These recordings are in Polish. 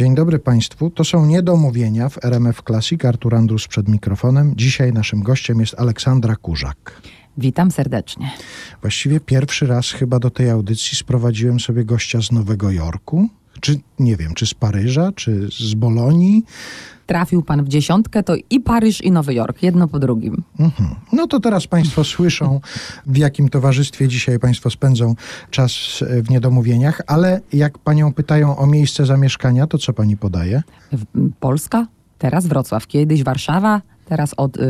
Dzień dobry Państwu. To są niedomówienia w RMF Classic. Artur Andrus przed mikrofonem. Dzisiaj naszym gościem jest Aleksandra Kurzak. Witam serdecznie. Właściwie pierwszy raz chyba do tej audycji sprowadziłem sobie gościa z Nowego Jorku. Czy nie wiem, czy z Paryża, czy z Bolonii. Trafił pan w dziesiątkę, to i Paryż, i Nowy Jork, jedno po drugim. Mhm. No to teraz Państwo słyszą, w jakim towarzystwie dzisiaj Państwo spędzą czas w niedomówieniach, ale jak Panią pytają o miejsce zamieszkania, to co Pani podaje? Polska, teraz Wrocław, kiedyś Warszawa, teraz od y,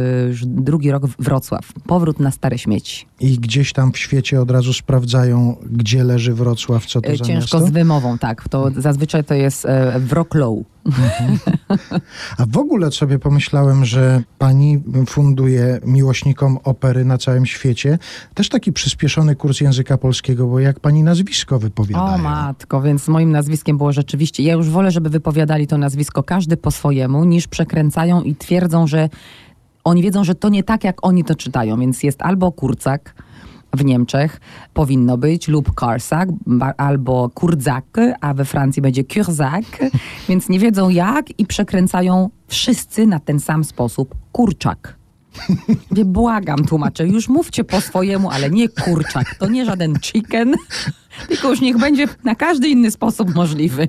drugi rok Wrocław. Powrót na stare śmieci. I gdzieś tam w świecie od razu sprawdzają, gdzie leży Wrocław, co to y, za Ciężko z wymową, tak. To zazwyczaj to jest e, A w ogóle sobie pomyślałem, że pani funduje miłośnikom opery na całym świecie też taki przyspieszony kurs języka polskiego, bo jak pani nazwisko wypowiadają. O matko, więc moim nazwiskiem było rzeczywiście, ja już wolę, żeby wypowiadali to nazwisko każdy po swojemu, niż przekręcają i twierdzą, że oni wiedzą, że to nie tak, jak oni to czytają, więc jest albo Kurcak, w Niemczech powinno być, lub Karsak, albo Kurdzak, a we Francji będzie Kurzak, więc nie wiedzą jak i przekręcają wszyscy na ten sam sposób kurczak. Wie, błagam, tłumaczę, już mówcie po swojemu, ale nie kurczak, to nie żaden chicken, tylko już niech będzie na każdy inny sposób możliwy.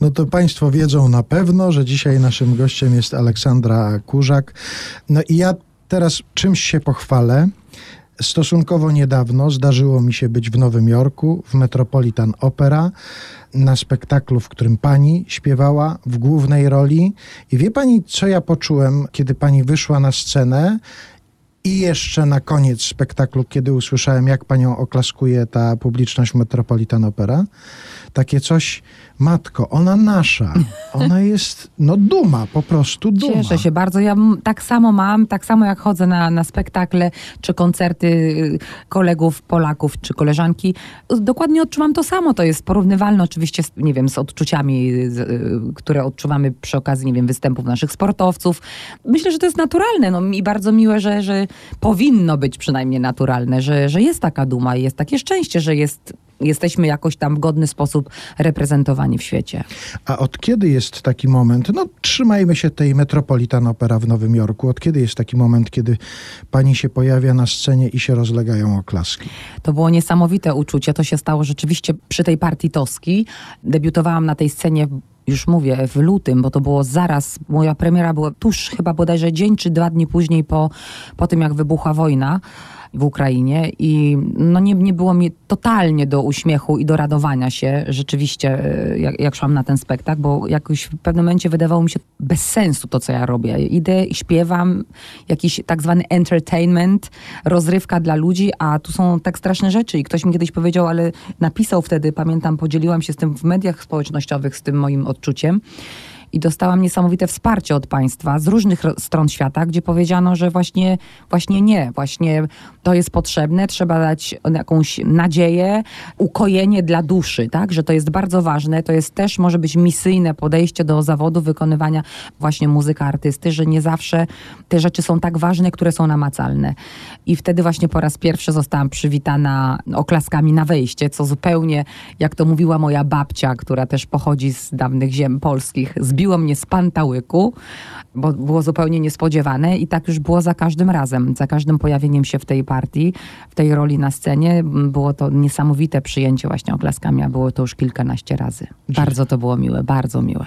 No to Państwo wiedzą na pewno, że dzisiaj naszym gościem jest Aleksandra Kurzak. No i ja teraz czymś się pochwalę. Stosunkowo niedawno zdarzyło mi się być w Nowym Jorku, w Metropolitan Opera, na spektaklu, w którym pani śpiewała w głównej roli. I wie pani, co ja poczułem, kiedy pani wyszła na scenę i jeszcze na koniec spektaklu, kiedy usłyszałem, jak panią oklaskuje ta publiczność Metropolitan Opera, takie coś, matko, ona nasza, ona jest, no duma, po prostu duma. Cieszę się bardzo. Ja tak samo mam, tak samo jak chodzę na, na spektakle czy koncerty y, kolegów Polaków czy koleżanki, dokładnie odczuwam to samo. To jest porównywalne oczywiście, z, nie wiem, z odczuciami, z, y, które odczuwamy przy okazji, nie wiem, występów naszych sportowców. Myślę, że to jest naturalne. No, I bardzo miłe, że, że powinno być przynajmniej naturalne, że, że jest taka duma i jest takie szczęście, że jest jesteśmy jakoś tam w godny sposób reprezentowani w świecie. A od kiedy jest taki moment, no trzymajmy się tej Metropolitan Opera w Nowym Jorku, od kiedy jest taki moment, kiedy pani się pojawia na scenie i się rozlegają oklaski? To było niesamowite uczucie, to się stało rzeczywiście przy tej partii Toski. Debiutowałam na tej scenie już mówię, w lutym, bo to było zaraz, moja premiera była tuż chyba bodajże dzień czy dwa dni później po, po tym, jak wybuchła wojna w Ukrainie i no nie, nie było mi totalnie do uśmiechu i do radowania się rzeczywiście, e, jak, jak szłam na ten spektakl, bo jakoś w pewnym momencie wydawało mi się bez sensu to, co ja robię. Idę i śpiewam, jakiś tak zwany entertainment, rozrywka dla ludzi, a tu są tak straszne rzeczy i ktoś mi kiedyś powiedział, ale napisał wtedy, pamiętam, podzieliłam się z tym w mediach społecznościowych, z tym moim odczuciem, i dostałam niesamowite wsparcie od państwa z różnych stron świata, gdzie powiedziano, że właśnie, właśnie nie, właśnie to jest potrzebne, trzeba dać jakąś nadzieję, ukojenie dla duszy, tak, że to jest bardzo ważne, to jest też może być misyjne podejście do zawodu wykonywania właśnie muzyka artysty, że nie zawsze te rzeczy są tak ważne, które są namacalne. I wtedy właśnie po raz pierwszy zostałam przywitana oklaskami na wejście, co zupełnie, jak to mówiła moja babcia, która też pochodzi z dawnych ziem polskich, z zbiło mnie z pantałyku, bo było zupełnie niespodziewane i tak już było za każdym razem, za każdym pojawieniem się w tej partii, w tej roli na scenie. Było to niesamowite przyjęcie właśnie oklaskami, a było to już kilkanaście razy. Bardzo to było miłe, bardzo miłe.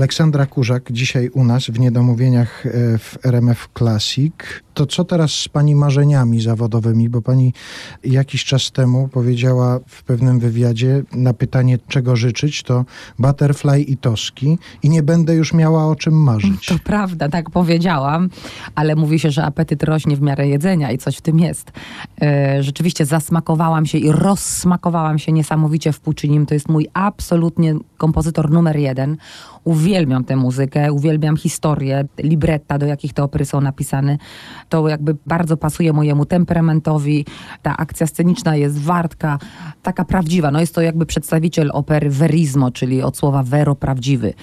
Aleksandra Kurzak dzisiaj u nas w Niedomówieniach e, w RMF Classic. To co teraz z pani marzeniami zawodowymi? Bo pani jakiś czas temu powiedziała w pewnym wywiadzie na pytanie, czego życzyć, to butterfly i toski i nie będę już miała o czym marzyć. To prawda, tak powiedziałam, ale mówi się, że apetyt rośnie w miarę jedzenia i coś w tym jest. E, rzeczywiście zasmakowałam się i rozsmakowałam się niesamowicie w Puccinim. To jest mój absolutnie kompozytor numer jeden. Uwielbiam tę muzykę, uwielbiam historię, libretta, do jakich te opery są napisane. To jakby bardzo pasuje mojemu temperamentowi. Ta akcja sceniczna jest wartka, taka prawdziwa. No jest to jakby przedstawiciel opery verismo, czyli od słowa vero, prawdziwy.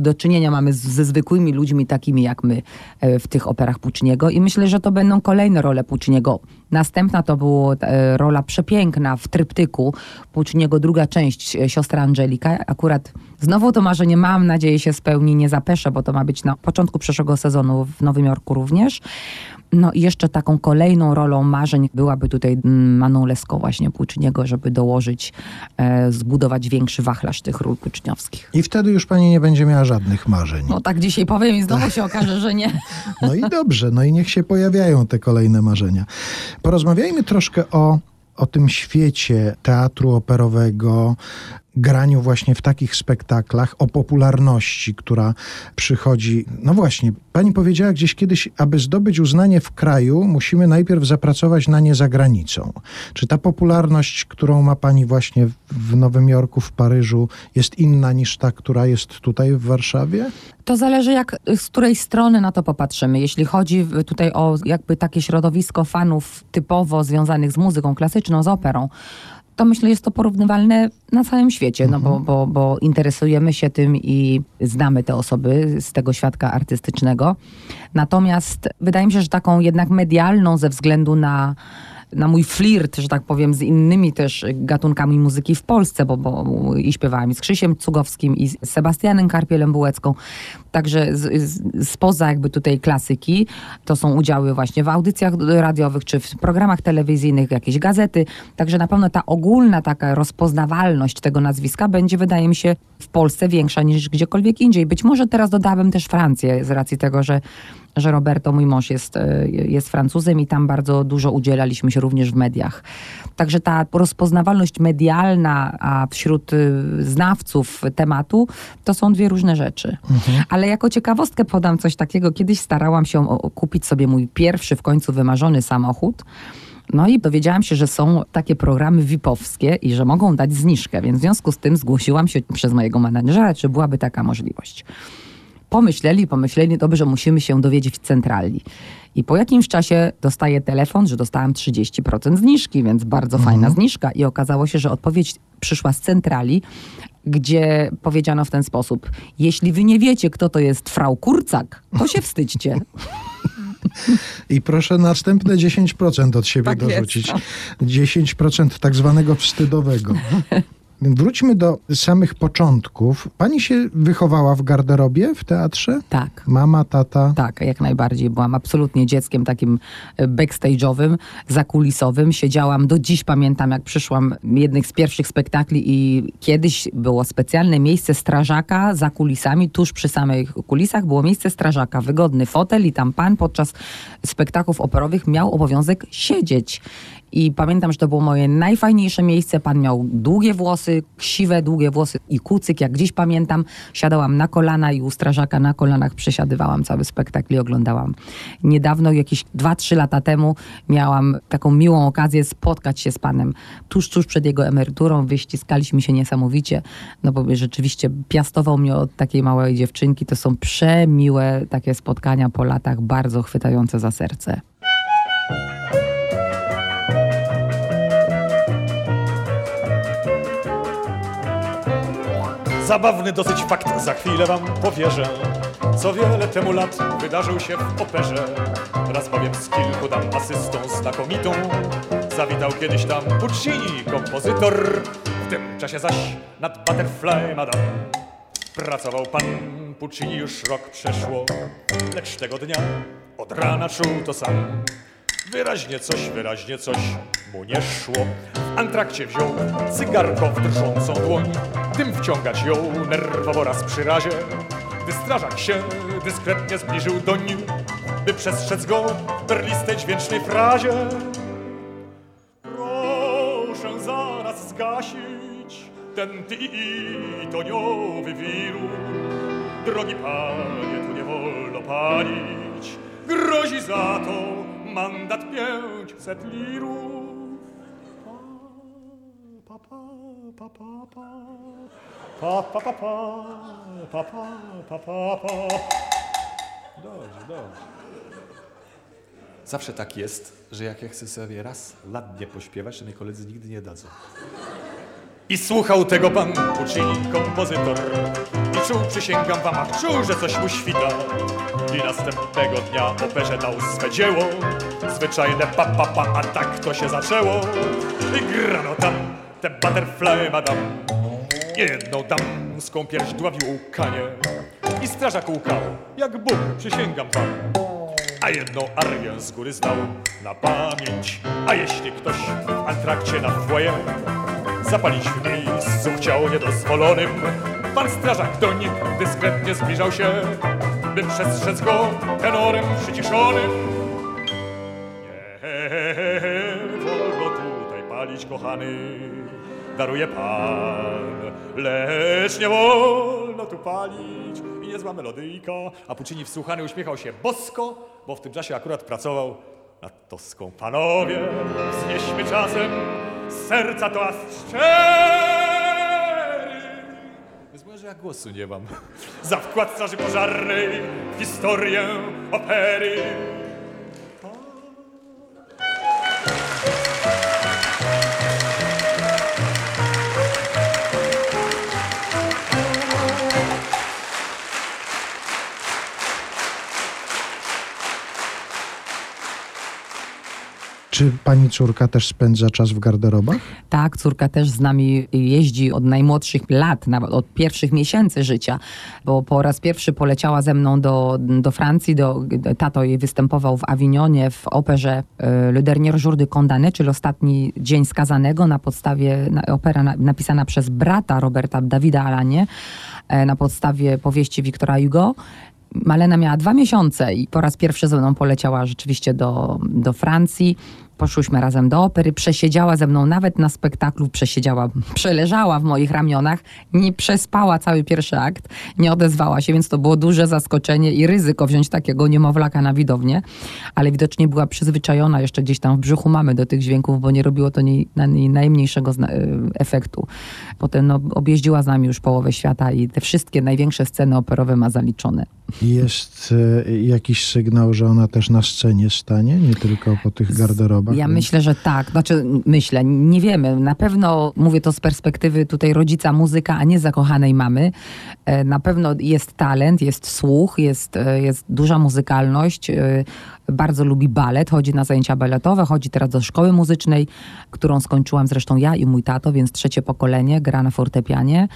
Do czynienia mamy z, ze zwykłymi ludźmi, takimi jak my e, w tych operach Pucciniego i myślę, że to będą kolejne role Pucciniego. Następna to była e, rola przepiękna w tryptyku Pucciniego, druga część, e, siostra Angelika. Akurat znowu to marzenie mam nadzieję się spełni, nie zapeszę, bo to ma być na początku przyszłego sezonu w Nowym Jorku również. No i jeszcze taką kolejną rolą marzeń byłaby tutaj mm, Maną Leską właśnie Pucciniego, żeby dołożyć, e, zbudować większy wachlarz tych ról puczniowskich. I wtedy już pani nie będzie miała żadnych marzeń. No tak dzisiaj powiem i znowu się okaże, że nie. No i dobrze, no i niech się pojawiają te kolejne marzenia. Porozmawiajmy troszkę o, o tym świecie teatru operowego, graniu właśnie w takich spektaklach, o popularności, która przychodzi. No właśnie, pani powiedziała gdzieś kiedyś, aby zdobyć uznanie w kraju, musimy najpierw zapracować na nie za granicą. Czy ta popularność, którą ma pani właśnie w Nowym Jorku, w Paryżu, jest inna niż ta, która jest tutaj w Warszawie? To zależy, jak, z której strony na to popatrzymy. Jeśli chodzi tutaj o jakby takie środowisko fanów typowo związanych z muzyką klasyczną, z operą, to myślę, jest to porównywalne na całym świecie, no bo, bo, bo interesujemy się tym i znamy te osoby z tego świadka artystycznego. Natomiast wydaje mi się, że taką jednak medialną ze względu na na mój flirt, że tak powiem, z innymi też gatunkami muzyki w Polsce, bo, bo i śpiewałam i z Krzysiem Cugowskim, i z Sebastianem Karpielem Bułecką. Także z, z, spoza jakby tutaj klasyki, to są udziały właśnie w audycjach radiowych, czy w programach telewizyjnych, jakieś gazety. Także na pewno ta ogólna taka rozpoznawalność tego nazwiska będzie, wydaje mi się, w Polsce większa niż gdziekolwiek indziej. Być może teraz dodałabym też Francję, z racji tego, że że Roberto, mój mąż, jest, e, jest Francuzem i tam bardzo dużo udzielaliśmy się również w mediach. Także ta rozpoznawalność medialna, a wśród y, znawców tematu, to są dwie różne rzeczy. Mhm. Ale jako ciekawostkę podam coś takiego. Kiedyś starałam się kupić sobie mój pierwszy, w końcu wymarzony samochód. No i dowiedziałam się, że są takie programy VIP-owskie i że mogą dać zniżkę, więc w związku z tym zgłosiłam się przez mojego menadżera, czy byłaby taka możliwość pomyśleli, pomyśleli, dobrze, musimy się dowiedzieć w centrali. I po jakimś czasie dostaję telefon, że dostałam 30% zniżki, więc bardzo mhm. fajna zniżka. I okazało się, że odpowiedź przyszła z centrali, gdzie powiedziano w ten sposób: Jeśli wy nie wiecie, kto to jest frau Kurcak, to się wstydźcie. I proszę następne 10% od siebie tak dorzucić. Jest, no. 10% tak zwanego wstydowego. Wróćmy do samych początków. Pani się wychowała w garderobie w teatrze? Tak. Mama, tata? Tak, jak najbardziej. Byłam absolutnie dzieckiem takim e, backstage'owym, zakulisowym. Siedziałam, do dziś pamiętam, jak przyszłam jednych z pierwszych spektakli i kiedyś było specjalne miejsce strażaka za kulisami, tuż przy samych kulisach było miejsce strażaka. Wygodny fotel i tam pan podczas spektaklów operowych miał obowiązek siedzieć. I pamiętam, że to było moje najfajniejsze miejsce. Pan miał długie włosy, ksiwe, długie włosy i kucyk, jak dziś pamiętam. Siadałam na kolana i u strażaka na kolanach przesiadywałam cały spektakl i oglądałam. Niedawno, jakieś 2-3 lata temu, miałam taką miłą okazję spotkać się z panem tuż, tuż przed jego emeryturą. Wyściskaliśmy się niesamowicie, no bo rzeczywiście piastował mnie od takiej małej dziewczynki. To są przemiłe takie spotkania po latach, bardzo chwytające za serce. Zabawny dosyć fakt, za chwilę wam powierzę Co wiele temu lat wydarzył się w operze. Raz powiem z kilku dam asystą znakomitą. Zawitał kiedyś tam Puccini, kompozytor. W tym czasie zaś nad Butterfly Madame Pracował pan Puccini już rok przeszło. Lecz tego dnia od rana czuł to sam Wyraźnie coś, wyraźnie coś mu nie szło. W antrakcie wziął cygarko w drżącą dłoń. Tym wciągać ją nerwowo raz przy razie. gdy strażak się dyskretnie zbliżył doń, by przestrzec go w perlistej dźwięcznej frazie. Proszę zaraz zgasić ten ty i toniowy wirus. Drogi panie, tu nie wolno palić, grozi za to mandat pięćset lirów. Pa, pa, pa, pa, pa, pa, pa, pa, pa, pa, pa, pa, pa. Dobrze, dobrze. Zawsze tak jest, że jak ja chcę sobie raz ładnie pośpiewać, to mi koledzy nigdy nie dadzą. I słuchał tego pan Puccini, kompozytor. I czuł, przysięgam wam, ach, czuł, że coś mu świta. I następnego dnia operze dał swe dzieło. Zwyczajne pa, pa, pa, a tak to się zaczęło. I grano tam te butterfly madam. Jedną damską pierś dławił łkanie I strażak łkał, jak Bóg, przysięgam wam. A jedną arię z góry znał na pamięć. A jeśli ktoś w antrakcie na foyer zapalić w miejscu chciał niedozwolonym, pan strażak do nich dyskretnie zbliżał się, by przestrzec go tenorem przyciszonym. Nie wolno tutaj palić, kochany, daruje pan, lecz nie wolno tu palić i niezła melodyjka. A Puccini wsłuchany uśmiechał się bosko, bo w tym czasie akurat pracował nad Toską. Panowie, wznieśmy czasem z serca toast szczery. Więc mówię, że ja głosu nie mam. Za wkład straży pożarnej w historię opery. Czy pani córka też spędza czas w garderobach? Tak, córka też z nami jeździ od najmłodszych lat, nawet od pierwszych miesięcy życia, bo po raz pierwszy poleciała ze mną do, do Francji, do, tato jej występował w Avignonie w operze e, Le Dernier Jour de Condamné, czyli Ostatni Dzień Skazanego, na podstawie, opera na, napisana przez brata Roberta Davida Alanie, e, na podstawie powieści Wiktora Hugo. Malena miała dwa miesiące i po raz pierwszy ze mną poleciała rzeczywiście do, do Francji. Poszłyśmy razem do opery, przesiedziała ze mną nawet na spektaklu, przesiedziała, przeleżała w moich ramionach, nie przespała cały pierwszy akt, nie odezwała się, więc to było duże zaskoczenie i ryzyko wziąć takiego niemowlaka na widownię, ale widocznie była przyzwyczajona jeszcze gdzieś tam w brzuchu mamy do tych dźwięków, bo nie robiło to niej, na niej najmniejszego zna- efektu. Potem no, objeździła z nami już połowę świata i te wszystkie największe sceny operowe ma zaliczone. Jest e, jakiś sygnał, że ona też na scenie stanie, nie tylko po tych garderobach? Ja myślę, że tak. Znaczy, myślę, nie wiemy. Na pewno mówię to z perspektywy tutaj rodzica muzyka, a nie zakochanej mamy. E, Na pewno jest talent, jest słuch, jest, e, jest duża muzykalność. Bardzo lubi balet, chodzi na zajęcia baletowe, chodzi teraz do szkoły muzycznej, którą skończyłam zresztą ja i mój tato, więc trzecie pokolenie, gra na fortepianie.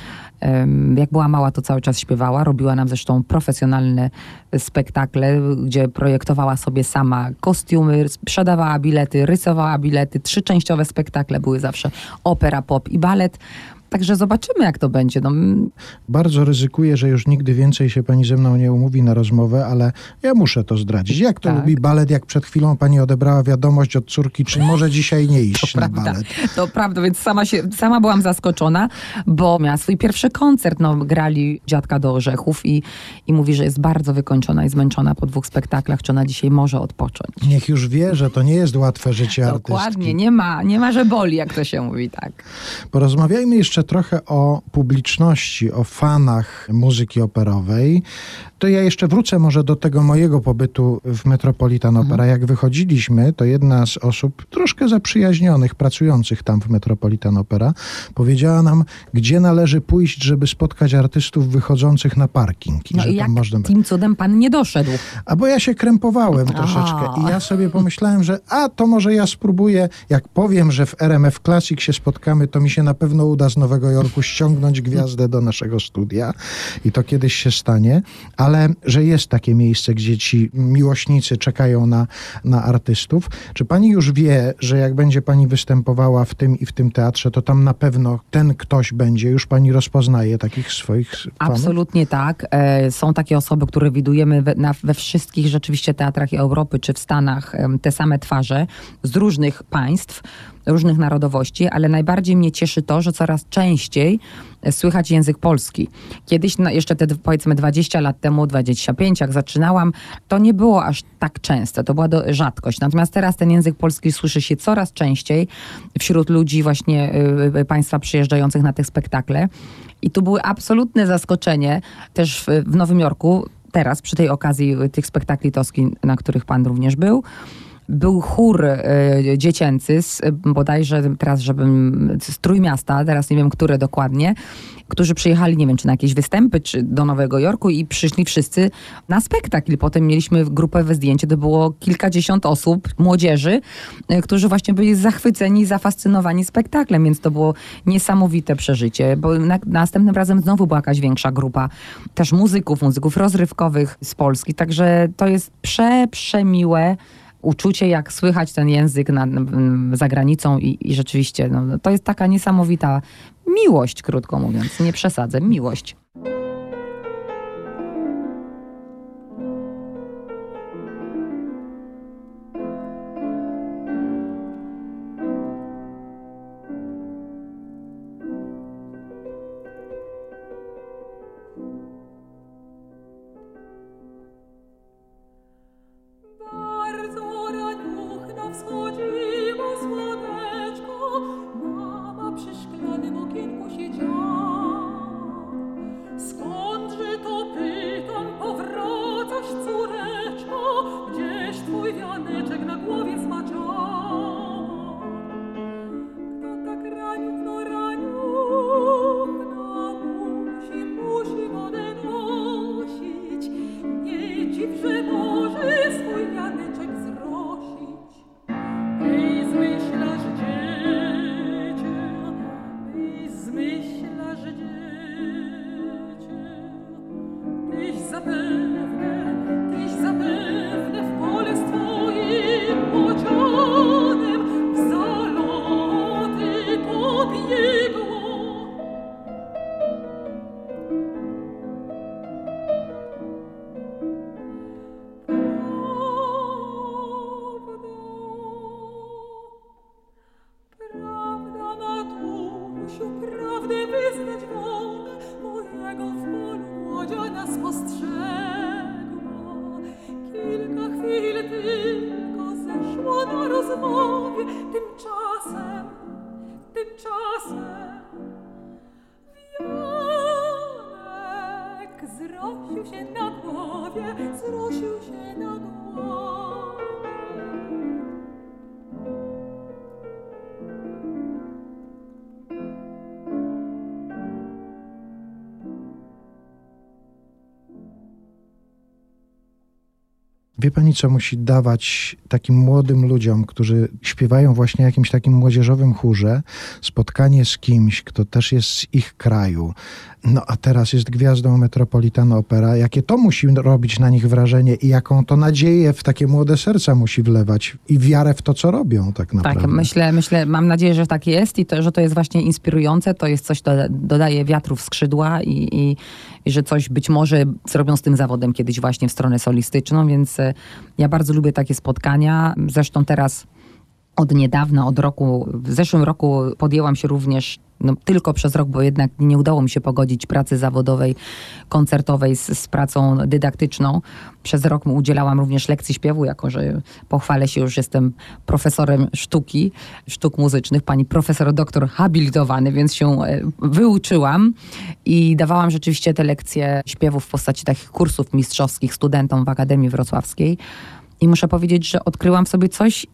Jak była mała, to cały czas śpiewała. Robiła nam zresztą profesjonalne spektakle, gdzie projektowała sobie sama kostiumy, sprzedawała bilety, rysowała bilety. Trzyczęściowe spektakle były zawsze opera, pop i balet. Także zobaczymy, jak to będzie. No, mm, Bardzo ryzykuję, że już nigdy więcej się pani ze mną nie umówi na rozmowę, ale ja muszę to zdradzić. Jak to Tak. lubi balet, jak przed chwilą pani odebrała wiadomość od córki, czy może dzisiaj nie iść To na prawda, balet? to prawda, więc sama, się, sama byłam zaskoczona, bo miała swój pierwszy koncert, no, grali dziadka do orzechów i, i mówi, że jest bardzo wykończona i zmęczona po dwóch spektaklach, czy ona dzisiaj może odpocząć. Niech już wie, że to nie jest łatwe życie Dokładnie, artystki. nie ma, nie ma, że boli, jak to się mówi, tak. Porozmawiajmy jeszcze trochę o publiczności, o fanach muzyki operowej. To ja jeszcze wrócę może do tego mojego pobytu w Metropolitan Opera. Jak wychodziliśmy, to jedna z osób troszkę zaprzyjaźnionych, pracujących tam w Metropolitan Opera, powiedziała nam, gdzie należy pójść, żeby spotkać artystów wychodzących na parking. I No że i tam jak można... tym cudem pan nie doszedł? A bo ja się krępowałem troszeczkę i ja sobie pomyślałem, że a to może ja spróbuję, jak powiem, że w RMF Classic się spotkamy, to mi się na pewno uda z Nowego Jorku ściągnąć gwiazdę do naszego studia i to kiedyś się stanie. Ale że jest takie miejsce, gdzie ci miłośnicy czekają na, na artystów. Czy pani już wie, że jak będzie pani występowała w tym i w tym teatrze, to tam na pewno ten ktoś będzie? Już pani rozpoznaje takich swoich fanów? Absolutnie tak. E, Są takie osoby, które widujemy we, na, we wszystkich rzeczywiście teatrach Europy czy w Stanach te same twarze z różnych państw, różnych narodowości, ale najbardziej mnie cieszy to, że coraz częściej słychać język polski. Kiedyś, no jeszcze te powiedzmy 20 lat temu, 25, jak zaczynałam, to nie było aż tak częste, to była do, rzadkość. Natomiast teraz ten język polski słyszy się coraz częściej wśród ludzi właśnie y, y, państwa przyjeżdżających na te spektakle. I tu było absolutne zaskoczenie też w, w Nowym Jorku, teraz przy tej okazji y, tych spektakli toski, na których pan również był. Był chór y, dziecięcy, z, y, bodajże teraz, żebym z Trójmiasta, teraz nie wiem, które dokładnie, którzy przyjechali, nie wiem, czy na jakieś występy, czy do Nowego Jorku i przyszli wszyscy na spektakl. Potem mieliśmy grupowe zdjęcie, to było kilkadziesiąt osób, młodzieży, y, którzy właśnie byli zachwyceni, zafascynowani spektaklem, więc to było niesamowite przeżycie, bo na, następnym razem znowu była jakaś większa grupa też muzyków, muzyków rozrywkowych z Polski, także to jest prze, przemiłe uczucie, jak słychać ten język na, m, za granicą i, i rzeczywiście no, to jest taka niesamowita miłość, krótko mówiąc, nie przesadzę, miłość. Tymczasem, tymczasem wianek zrosił się na głowie, zrosił się na głowie. Wie pani, co musi dawać takim młodym ludziom, którzy śpiewają właśnie jakimś takim młodzieżowym chórze, spotkanie z kimś, kto też jest z ich kraju, no a teraz jest gwiazdą Metropolitan Opera, jakie to musi robić na nich wrażenie i jaką to nadzieję w takie młode serca musi wlewać i wiarę w to, co robią tak naprawdę. Tak, myślę, myślę, mam nadzieję, że tak jest i to, że to jest właśnie inspirujące, to jest coś, doda- dodaje wiatru w skrzydła i, i, że coś być może zrobią z tym zawodem kiedyś właśnie w stronę solistyczną, więc e, ja bardzo lubię takie spotkania. Zresztą teraz od niedawna, od roku, w zeszłym roku podjęłam się również, no tylko przez rok, bo jednak nie udało mi się pogodzić pracy zawodowej, koncertowej z, z pracą dydaktyczną. Przez rok udzielałam również lekcji śpiewu, jako że pochwalę się, już jestem profesorem sztuki, sztuk muzycznych, pani profesor doktor habilitowany, więc się e, wyuczyłam i dawałam rzeczywiście te lekcje śpiewu w postaci takich kursów mistrzowskich studentom w Akademii Wrocławskiej. I muszę powiedzieć, że odkryłam w sobie coś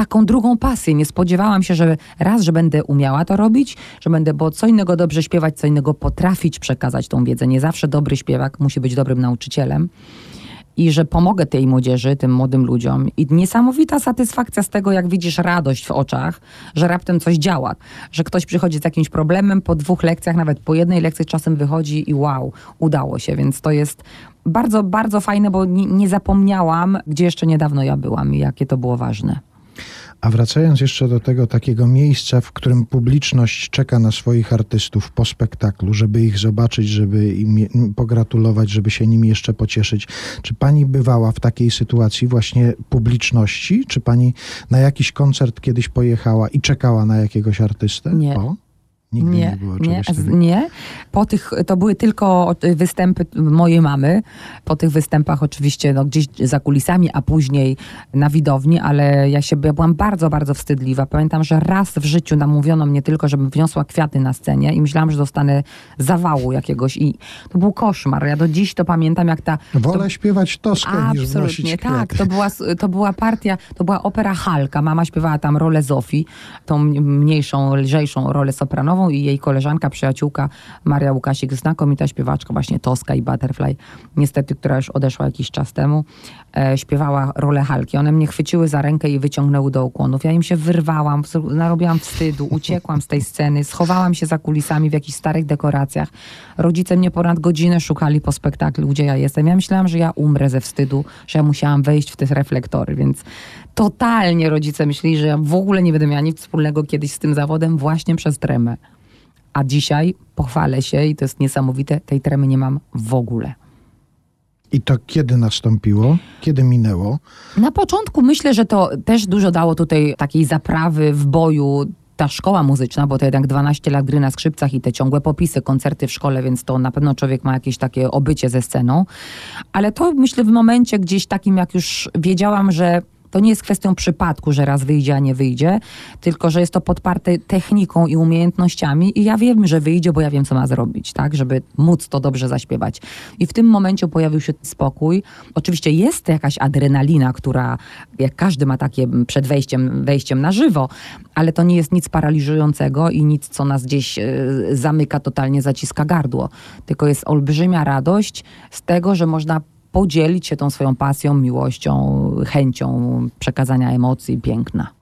taką drugą pasję. Nie spodziewałam się, że raz, że będę umiała to robić, że będę, bo co innego dobrze śpiewać, co innego potrafić przekazać tą wiedzę. Nie zawsze dobry śpiewak musi być dobrym nauczycielem. i że pomogę tej młodzieży, tym młodym ludziom. I niesamowita satysfakcja z tego, jak widzisz radość w oczach, że raptem coś działa. Że ktoś przychodzi z jakimś problemem, po dwóch lekcjach, nawet po jednej lekcji czasem wychodzi i wow, udało się. Więc to jest bardzo, bardzo fajne, bo nie, nie zapomniałam, gdzie jeszcze niedawno ja byłam i jakie to było ważne. A wracając jeszcze do tego takiego miejsca, w którym publiczność czeka na swoich artystów po spektaklu, żeby ich zobaczyć, żeby im pogratulować, żeby się nimi jeszcze pocieszyć. Czy pani bywała w takiej sytuacji właśnie publiczności? Czy pani na jakiś koncert kiedyś pojechała i czekała na jakiegoś artystę? Nie. O? Nigdy nie, było nie, z- takiego. nie. Po tych, to były tylko występy mojej mamy. Po tych występach oczywiście no, gdzieś za kulisami, a później na widowni, ale ja się ja byłam bardzo, bardzo wstydliwa. Pamiętam, że raz w życiu namówiono mnie tylko, żebym wniosła kwiaty na scenie i myślałam, że dostanę zawału jakiegoś i to był koszmar. Ja do dziś to pamiętam, jak ta... Wolę śpiewać toskę niż wnosić Absolutnie, kwiaty. tak. To była, to była partia, to była opera Halka. Mama śpiewała tam rolę Zofii, tą mniejszą, lżejszą rolę sopranową i jej koleżanka, przyjaciółka Maria Łukasik, znakomita śpiewaczka, właśnie Toska i Butterfly, niestety, która już odeszła jakiś czas temu, e, śpiewała rolę Halki. One mnie chwyciły za rękę i wyciągnęły do ukłonów. Ja im się wyrwałam, narobiłam wstydu, uciekłam z tej sceny, schowałam się za kulisami w jakichś starych dekoracjach. Rodzice mnie ponad godzinę szukali po spektaklu, gdzie ja jestem. Ja myślałam, że ja umrę ze wstydu, że ja musiałam wejść w te reflektory, więc totalnie rodzice myśleli, że ja w ogóle nie będę miała nic wspólnego kiedyś z tym zawodem właśnie przez tremę. A dzisiaj pochwalę się i to jest niesamowite, tej tremy nie mam w ogóle. I to kiedy nastąpiło? Kiedy minęło? Na początku myślę, że to też dużo dało tutaj takiej zaprawy w boju ta szkoła muzyczna, bo to jednak 12 lat gry na skrzypcach i te ciągłe popisy, koncerty w szkole, więc to na pewno człowiek ma jakieś takie obycie ze sceną. Ale to myślę w momencie gdzieś takim, jak już wiedziałam, że to nie jest kwestią przypadku, że raz wyjdzie, a nie wyjdzie, tylko że jest to podparte techniką i umiejętnościami i ja wiem, że wyjdzie, bo ja wiem, co ma zrobić, tak, żeby móc to dobrze zaśpiewać. I w tym momencie pojawił się spokój. Oczywiście jest jakaś adrenalina, która, jak każdy ma takie przed wejściem, wejściem na żywo, ale to nie jest nic paraliżującego i nic, co nas gdzieś e, zamyka, totalnie zaciska gardło. Tylko jest olbrzymia radość z tego, że można podzielić się tą swoją pasją, miłością, chęcią przekazania emocji piękna.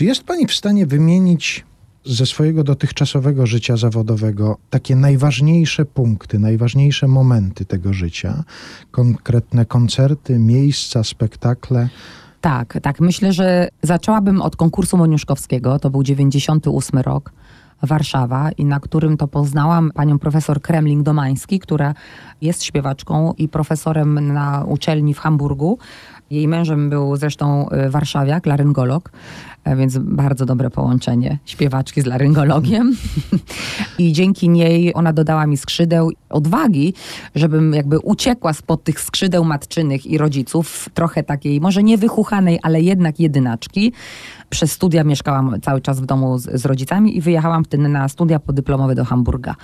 Czy jest pani w stanie wymienić ze swojego dotychczasowego życia zawodowego takie najważniejsze punkty, najważniejsze momenty tego życia? Konkretne koncerty, miejsca, spektakle? Tak, tak. Myślę, że zaczęłabym od konkursu Moniuszkowskiego. To był 98 rok. Warszawa i na którym to poznałam panią profesor Kremling-Domański, która jest śpiewaczką i profesorem na uczelni w Hamburgu. Jej mężem był zresztą y, warszawiak, laryngolog, e, więc bardzo dobre połączenie śpiewaczki z laryngologiem. I dzięki niej ona dodała mi skrzydeł, odwagi, żebym jakby uciekła spod tych skrzydeł matczynych i rodziców, trochę takiej, może nie wychuchanej, ale jednak jedynaczki. Przez studia mieszkałam cały czas w domu z, z rodzicami i wyjechałam na studia podyplomowe do Hamburga.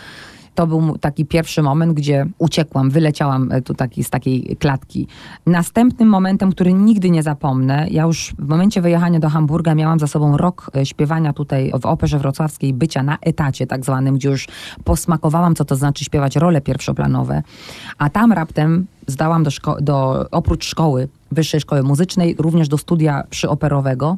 To był taki pierwszy moment, gdzie uciekłam, wyleciałam e, tu taki, z takiej klatki. Następnym momentem, który nigdy nie zapomnę, ja już w momencie wyjechania do Hamburga miałam za sobą rok e, śpiewania tutaj w Operze Wrocławskiej, bycia na etacie tak zwanym, gdzie już posmakowałam, co to znaczy śpiewać role pierwszoplanowe. A tam raptem zdałam do, szko- do oprócz szkoły, Wyższej Szkoły Muzycznej, również do studia przyoperowego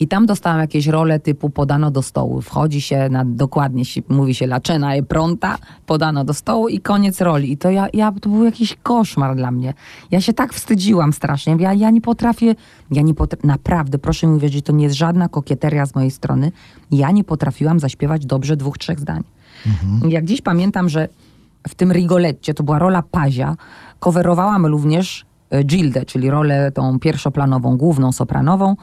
i tam dostałam jakieś role typu podano do stołu. Wchodzi się na, dokładnie się, mówi się laczena e pronta, podano do stołu i koniec roli. I to ja, ja, to był jakiś koszmar dla mnie. Ja się tak wstydziłam strasznie. Ja, ja nie potrafię, ja nie potrafię, naprawdę, proszę mi uwierzyć, to nie jest żadna kokieteria z mojej strony. Ja nie potrafiłam zaśpiewać dobrze dwóch, trzech zdań. Jak dziś pamiętam, że w tym Rigoletcie, to była rola Pazia, coverowałam również Gildę, czyli rolę tą pierwszoplanową, główną sopranową.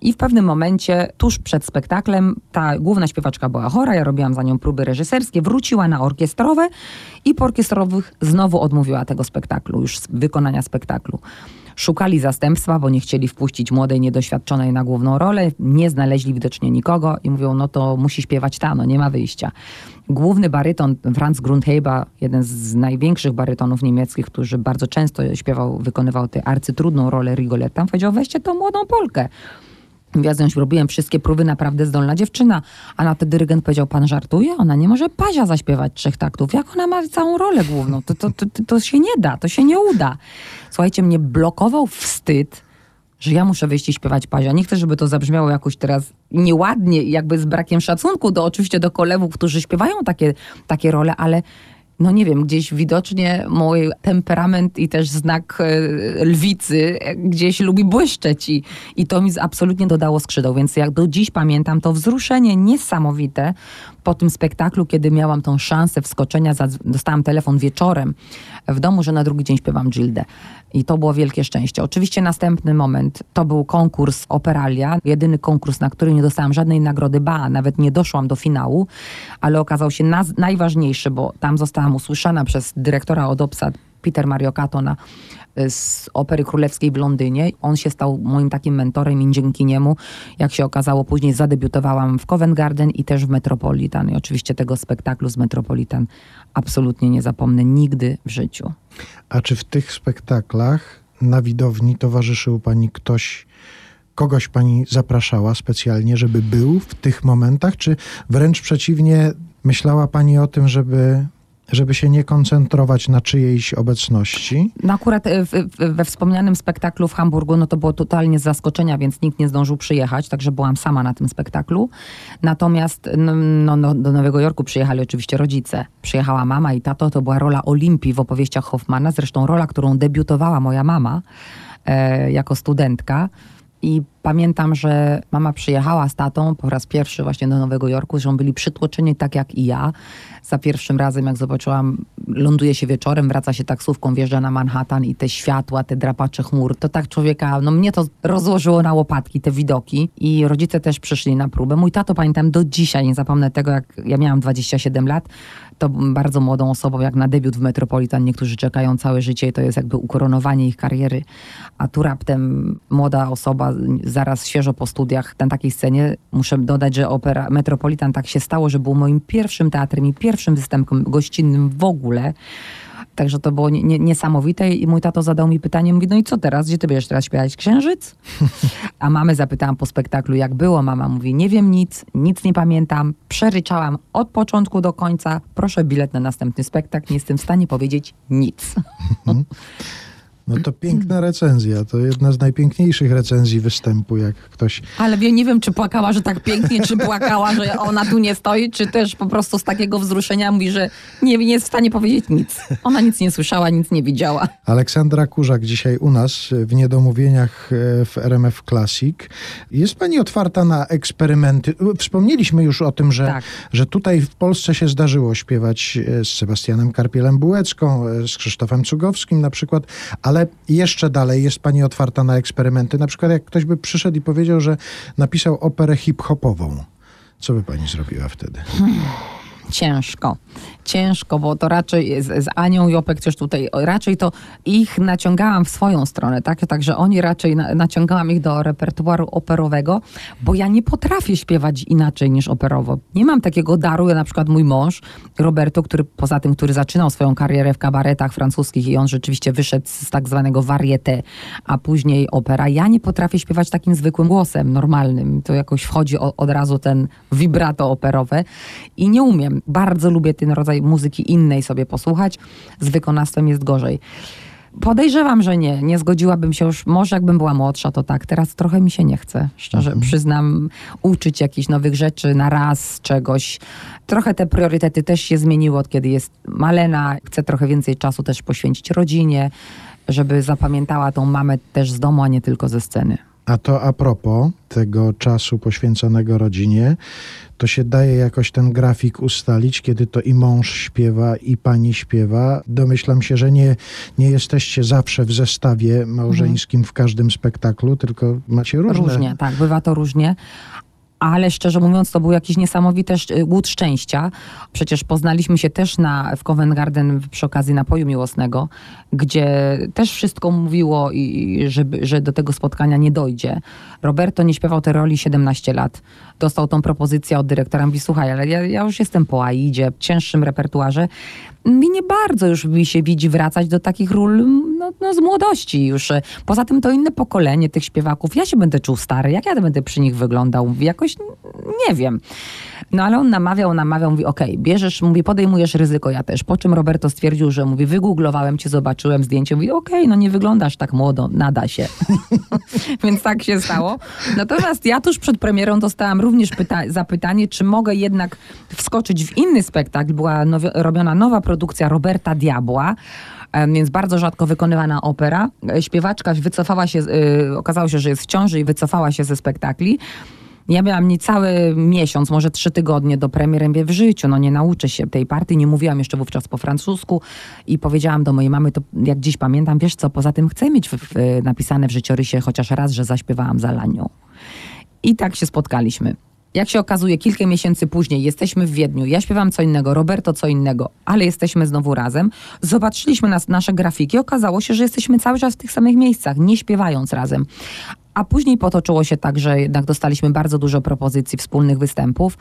I w pewnym momencie, tuż przed spektaklem, ta główna śpiewaczka była chora, ja robiłam za nią próby reżyserskie, wróciła na orkiestrowe i po orkiestrowych znowu odmówiła tego spektaklu, już wykonania spektaklu. Szukali zastępstwa, bo nie chcieli wpuścić młodej, niedoświadczonej na główną rolę, nie znaleźli widocznie nikogo i mówią, no to musi śpiewać ta, no nie ma wyjścia. Główny baryton Franz Grundheiber, jeden z największych barytonów niemieckich, który bardzo często śpiewał, wykonywał tę arcytrudną rolę Rigoletta, powiedział, weźcie tą młodą Polkę. Nią robiłem wszystkie próby, naprawdę zdolna dziewczyna. A na to dyrygent powiedział, pan żartuje? Ona nie może Pazia zaśpiewać trzech taktów. Jak ona ma całą rolę główną? To, to, to, to się nie da, to się nie uda. Słuchajcie, mnie blokował wstyd, że ja muszę wyjść i śpiewać Pazia. Nie chcę, żeby to zabrzmiało jakoś teraz nieładnie, jakby z brakiem szacunku do oczywiście do kolegów, którzy śpiewają takie, takie role, ale no nie wiem, gdzieś widocznie mój temperament i też znak e, lwicy e, gdzieś lubi błyszczeć i, i to mi absolutnie dodało skrzydeł, więc jak do dziś pamiętam to wzruszenie niesamowite po tym spektaklu, kiedy miałam tą szansę wskoczenia, dostałam telefon wieczorem w domu, że na drugi dzień śpiewam Gildę. I to było wielkie szczęście. Oczywiście następny moment to był konkurs Operalia, jedyny konkurs, na który nie dostałam żadnej nagrody, ba, nawet nie doszłam do finału, ale okazał się najważniejszy, bo tam zostałam usłyszana przez dyrektora od obsad Peter Mariokato na, z Opery Królewskiej w Londynie. On się stał moim takim mentorem i dzięki niemu, jak się okazało, później zadebiutowałam w Covent Garden i też w Metropolitan. I oczywiście tego spektaklu z Metropolitan absolutnie nie zapomnę nigdy w życiu. A czy w tych spektaklach na widowni towarzyszył pani ktoś, kogoś pani zapraszała specjalnie, żeby był w tych momentach, czy wręcz przeciwnie, myślała pani o tym, żeby, żeby się nie koncentrować na czyjejś obecności? No akurat e, we wspomnianym spektaklu w Hamburgu, no to było totalnie z zaskoczenia, więc nikt nie zdążył przyjechać, także byłam sama na tym spektaklu. Natomiast no, no, no, do Nowego Jorku przyjechali oczywiście rodzice. Przyjechała mama i tato, to była rola Olimpii w opowieściach Hoffmana, zresztą rola, którą debiutowała moja mama e, jako studentka. I pamiętam, że mama przyjechała z tatą po raz pierwszy właśnie do Nowego Jorku, że byli przytłoczeni tak jak i ja. Za pierwszym razem, jak zobaczyłam, ląduje się wieczorem, wraca się taksówką, wjeżdża na Manhattan i te światła, te drapacze chmur, to tak człowieka, no mnie to rozłożyło na łopatki, te widoki. I rodzice też przyszli na próbę. Mój tato, pamiętam, do dzisiaj nie zapomnę tego, jak ja miałam 27 lat, to bardzo młodą osobą, jak na debiut w Metropolitan. Niektórzy czekają całe życie i to jest jakby ukoronowanie ich kariery. A tu raptem młoda osoba, zaraz świeżo po studiach na takiej scenie, muszę dodać, że opera Metropolitan tak się stało, że był moim pierwszym teatrem i pierwszym występem gościnnym w ogóle. Także to było nie, nie, niesamowite i mój tato zadał mi pytanie, mówi, no i co teraz, gdzie ty będziesz teraz śpiewać Księżyc? A mamy zapytałam po spektaklu, jak było. Mama mówi, nie wiem nic, nic nie pamiętam, przeryczałam od początku do końca, proszę bilet na następny spektakl, nie jestem w stanie powiedzieć nic. No to piękna recenzja. To jedna z najpiękniejszych recenzji występu, jak ktoś... Ale wie, nie wiem, czy płakała, że tak pięknie, czy płakała, że ona tu nie stoi, czy też po prostu z takiego wzruszenia mówi, że nie, nie jest w stanie powiedzieć nic. Ona nic nie słyszała, nic nie widziała. Aleksandra Kurzak dzisiaj u nas w Niedomówieniach e, w RMF Classic. Jest pani otwarta na eksperymenty? Wspomnieliśmy już o tym, że, Tak. że tutaj w Polsce się zdarzyło śpiewać e, z Sebastianem Karpielem-Bułecką, e, z Krzysztofem Cugowskim na przykład, ale jeszcze dalej jest pani otwarta na eksperymenty. Na przykład jak ktoś by przyszedł i powiedział, że napisał operę hip-hopową. Co by pani zrobiła wtedy? Ciężko. Ciężko, bo to raczej z, z Anią Jopek też tutaj, raczej to ich naciągałam w swoją stronę, tak? Także oni raczej na, naciągałam ich do repertuaru operowego, bo ja nie potrafię śpiewać inaczej niż operowo. Nie mam takiego daru, ja na przykład mój mąż, Roberto, który poza tym, który zaczynał swoją karierę w kabaretach francuskich i on rzeczywiście wyszedł z tak zwanego varieté, a później opera. Ja nie potrafię śpiewać takim zwykłym głosem, normalnym. To jakoś wchodzi o, od razu ten vibrato operowe i nie umiem. Bardzo lubię ten rodzaj muzyki innej sobie posłuchać. Z wykonawstwem jest gorzej. Podejrzewam, że nie. Nie zgodziłabym się już, może jakbym była młodsza, to tak. Teraz trochę mi się nie chce, szczerze przyznam, uczyć jakichś nowych rzeczy na raz, czegoś. Trochę te priorytety też się zmieniły od kiedy jest Malena. Chcę trochę więcej czasu też poświęcić rodzinie, żeby zapamiętała tą mamę też z domu, a nie tylko ze sceny. A to a propos tego czasu poświęconego rodzinie, to się daje jakoś ten grafik ustalić, kiedy to i mąż śpiewa, i pani śpiewa. Domyślam się, że nie, nie jesteście zawsze w zestawie małżeńskim w każdym spektaklu, tylko macie różne. Różnie, tak, bywa to różnie. Ale szczerze mówiąc, to był jakiś niesamowity głód szczęścia. Przecież poznaliśmy się też na, w Covent Garden przy okazji napoju miłosnego, gdzie też wszystko mówiło, i, żeby, że do tego spotkania nie dojdzie. Roberto nie śpiewał tej roli 17 lat. Dostał tą propozycję od dyrektora. Mówi, słuchaj, ale ja, ja już jestem po Aidzie, cięższym repertuarze. Mi nie bardzo już mi się widzi wracać do takich ról no, no, z młodości już. Poza tym to inne pokolenie tych śpiewaków. Ja się będę czuł stary, jak ja będę przy nich wyglądał? Mówi, jakoś nie wiem. No ale on namawiał, namawiał, mówi okej, bierzesz, mówi podejmujesz ryzyko, ja też. Po czym Roberto stwierdził, że mówi wygooglowałem cię, zobaczyłem zdjęcie, mówi okej, no nie wyglądasz tak młodo, nada się. Więc tak się stało. Natomiast ja tuż przed premierą dostałam również pyta- zapytanie, czy mogę jednak wskoczyć w inny spektakl. Była nowi- robiona nowa produkcja Roberta Diabła, więc bardzo rzadko wykonywana opera. E, Śpiewaczka wycofała się, y, okazało się, że jest w ciąży i wycofała się ze spektakli. Ja miałam niecały miesiąc, może trzy tygodnie do premiery Mówię, w życiu. No nie nauczę się tej partii. Nie mówiłam jeszcze wówczas po francusku i powiedziałam do mojej mamy, to jak dziś pamiętam, wiesz co, poza tym chcę mieć w, w, napisane w życiorysie chociaż raz, że zaśpiewałam za Lanią. I tak się spotkaliśmy. Jak się okazuje, kilka miesięcy później jesteśmy w Wiedniu. Ja śpiewam co innego, Roberto co innego, ale jesteśmy znowu razem. Zobaczyliśmy nas, nasze grafiki. Okazało się, że jesteśmy cały czas w tych samych miejscach, nie śpiewając razem. A później potoczyło się tak, że jednak dostaliśmy bardzo dużo propozycji wspólnych występów.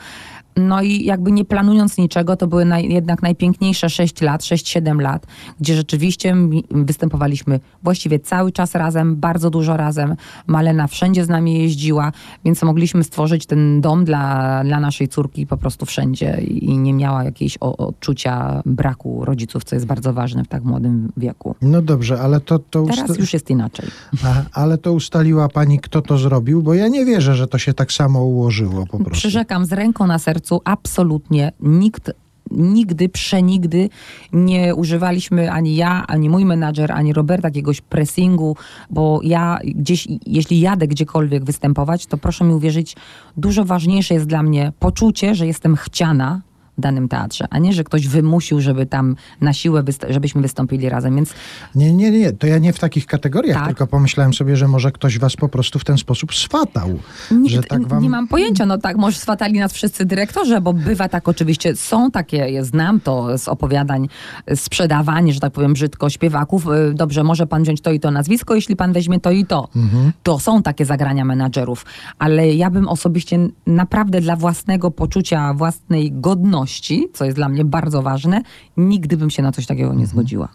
No i jakby nie planując niczego, to były naj, jednak najpiękniejsze 6 lat, 6-7 lat, gdzie rzeczywiście występowaliśmy właściwie cały czas razem, bardzo dużo razem. Malena wszędzie z nami jeździła, więc mogliśmy stworzyć ten dom dla, dla naszej córki po prostu wszędzie i nie miała jakiejś odczucia braku rodziców, co jest bardzo ważne w tak młodym wieku. No dobrze, ale to, to, Teraz już jest inaczej. A, ale to ustaliła pani, kto to zrobił, bo ja nie wierzę, że to się tak samo ułożyło po prostu. Przyrzekam z ręką na sercu, absolutnie nikt nigdy, przenigdy nie używaliśmy ani ja, ani mój menadżer, ani Robert jakiegoś pressingu, bo ja gdzieś, jeśli jadę gdziekolwiek występować, to proszę mi uwierzyć, dużo ważniejsze jest dla mnie poczucie, że jestem chciana danym teatrze, a nie, że ktoś wymusił, żeby tam na siłę, żebyśmy wystąpili razem, więc Nie, nie, nie, to ja nie w takich kategoriach, Tak. tylko pomyślałem sobie, że może ktoś was po prostu w ten sposób swatał. Nie, że tak wam... nie mam pojęcia, no tak, może swatali nas wszyscy dyrektorzy, bo bywa tak oczywiście, są takie, ja znam to z opowiadań, sprzedawanie, że tak powiem brzydko, śpiewaków. Y, Dobrze, może pan wziąć to i to nazwisko, jeśli pan weźmie to i to. To są takie zagrania menadżerów, ale ja bym osobiście naprawdę dla własnego poczucia, własnej godności co jest dla mnie bardzo ważne, nigdy bym się na coś takiego nie zgodziła.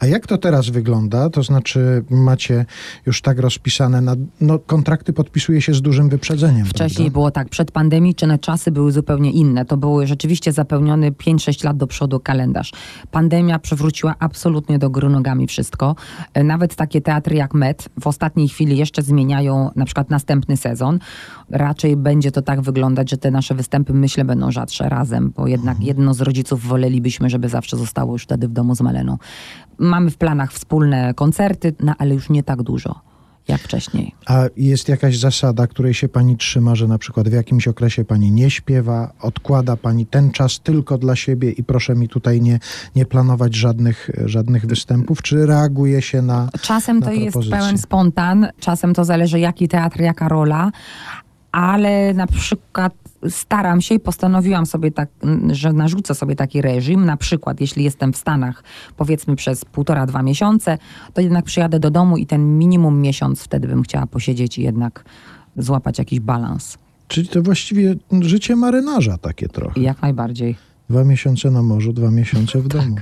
A jak to teraz wygląda? To znaczy macie już tak rozpisane, na, no, kontrakty podpisuje się z dużym wyprzedzeniem. Wcześniej prawda? było tak, przedpandemiczne czasy były zupełnie inne. To były rzeczywiście zapełniony 5-6 lat do przodu kalendarz. Pandemia przewróciła absolutnie do góry nogami wszystko. E, Nawet takie teatry jak Met w ostatniej chwili jeszcze zmieniają na przykład następny sezon. Raczej będzie to tak wyglądać, że te nasze występy myślę będą rzadsze razem, bo jednak jedno z rodziców wolelibyśmy, żeby zawsze zostało już wtedy w domu z Maleną. Mamy w planach wspólne koncerty, no ale już nie tak dużo jak wcześniej. A jest jakaś zasada, której się pani trzyma, że na przykład w jakimś okresie pani nie śpiewa, odkłada pani ten czas tylko dla siebie i proszę mi tutaj nie, nie planować żadnych, żadnych występów, czy reaguje się na. Czasem na to jest propozycje? pełen spontan, czasem to zależy jaki teatr, jaka rola, ale na przykład staram się i postanowiłam sobie tak, że narzucę sobie taki reżim. Na przykład, jeśli jestem w Stanach, powiedzmy przez półtora, dwa miesiące, to jednak przyjadę do domu i ten minimum miesiąc wtedy bym chciała posiedzieć i jednak złapać jakiś balans. Czyli to właściwie życie marynarza takie trochę. Jak najbardziej. Dwa miesiące na morzu, dwa miesiące w domu.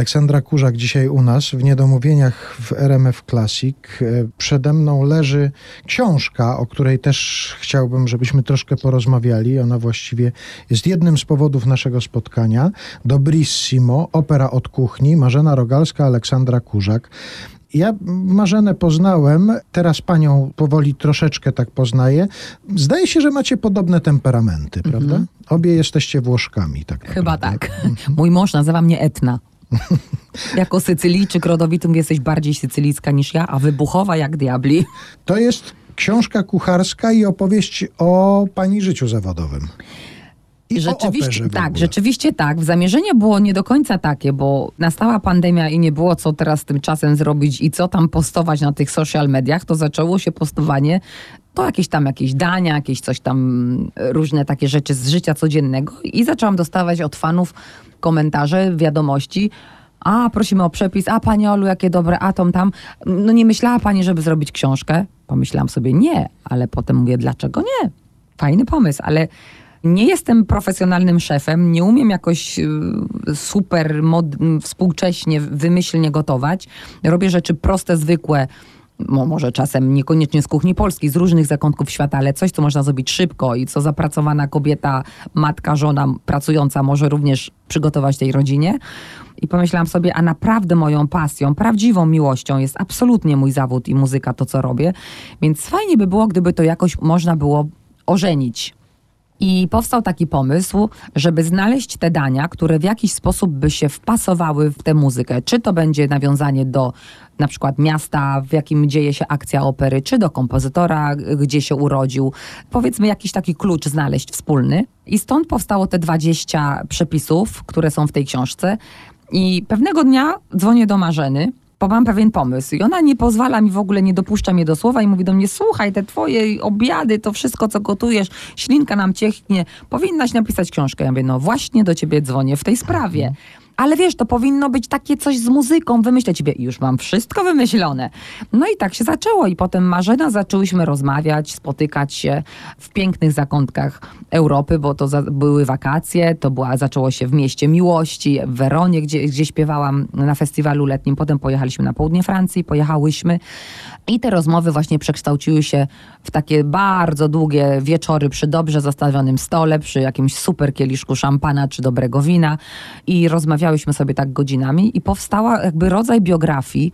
Aleksandra Kurzak dzisiaj u nas w Niedomówieniach w RMF Classic. E, Przede mną leży książka, o której też chciałbym, żebyśmy troszkę porozmawiali. Ona właściwie jest jednym z powodów naszego spotkania. Dobrissimo, opera od kuchni, Marzena Rogalska, Aleksandra Kurzak. Ja Marzenę poznałem, teraz panią powoli troszeczkę tak poznaję. Zdaje się, że macie podobne temperamenty, prawda? Obie jesteście Włoszkami, tak Chyba naprawdę. tak. Mój mąż nazywa mnie Etna. jako Sycylijczyk rodowity mówię, jesteś bardziej sycylijska niż ja, a wybuchowa jak diabli. To jest książka kucharska i opowieść o pani życiu zawodowym. I Rzeczywiście, w tak, rzeczywiście tak. Zamierzenie było nie do końca takie, bo nastała pandemia i nie było co teraz tym czasem zrobić i co tam postować na tych social mediach, to zaczęło się postowanie to jakieś tam jakieś dania, jakieś coś tam, e, różne takie rzeczy z życia codziennego i zaczęłam dostawać od fanów komentarze, wiadomości, a prosimy o przepis, a pani Olu, jakie dobre, a tom tam. No nie myślała pani, żeby zrobić książkę? Pomyślałam sobie nie, ale potem mówię, dlaczego nie? Fajny pomysł, ale nie jestem profesjonalnym szefem, nie umiem jakoś y, super mod, współcześnie, wymyślnie gotować. Robię rzeczy proste, zwykłe, mo, może czasem niekoniecznie z kuchni polskiej, z różnych zakątków świata, ale coś, co można zrobić szybko i co zapracowana kobieta, matka, żona pracująca może również przygotować tej rodzinie. I pomyślałam sobie, a naprawdę moją pasją, prawdziwą miłością jest absolutnie mój zawód i muzyka, to co robię. Więc fajnie by było, gdyby to jakoś można było ożenić. I powstał taki pomysł, żeby znaleźć te dania, które w jakiś sposób by się wpasowały w tę muzykę. Czy to będzie nawiązanie do na przykład miasta, w jakim dzieje się akcja opery, czy do kompozytora, gdzie się urodził. Powiedzmy jakiś taki klucz znaleźć wspólny. I stąd powstało te 20 przepisów, które są w tej książce. I pewnego dnia dzwonię do Marzeny, bo mam pewien pomysł. I ona nie pozwala mi w ogóle, nie dopuszcza mnie do słowa i mówi do mnie, słuchaj, te twoje obiady, to wszystko, co gotujesz, ślinka nam ciechnie, powinnaś napisać książkę. Ja mówię, no właśnie do ciebie dzwonię w tej sprawie. Ale wiesz, to powinno być takie coś z muzyką, wymyślę ciebie. Już mam wszystko wymyślone. No i tak się zaczęło. I potem Marzena zaczęłyśmy rozmawiać, spotykać się w pięknych zakątkach Europy, bo to za, były wakacje, to była, zaczęło się w mieście miłości, w Weronie, gdzie, gdzie śpiewałam na festiwalu letnim. Potem pojechaliśmy na południe Francji, pojechałyśmy. I te rozmowy właśnie przekształciły się w takie bardzo długie wieczory przy dobrze zastawionym stole, przy jakimś super kieliszku szampana czy dobrego wina. I rozmawiałyśmy sobie tak godzinami i powstała jakby rodzaj biografii,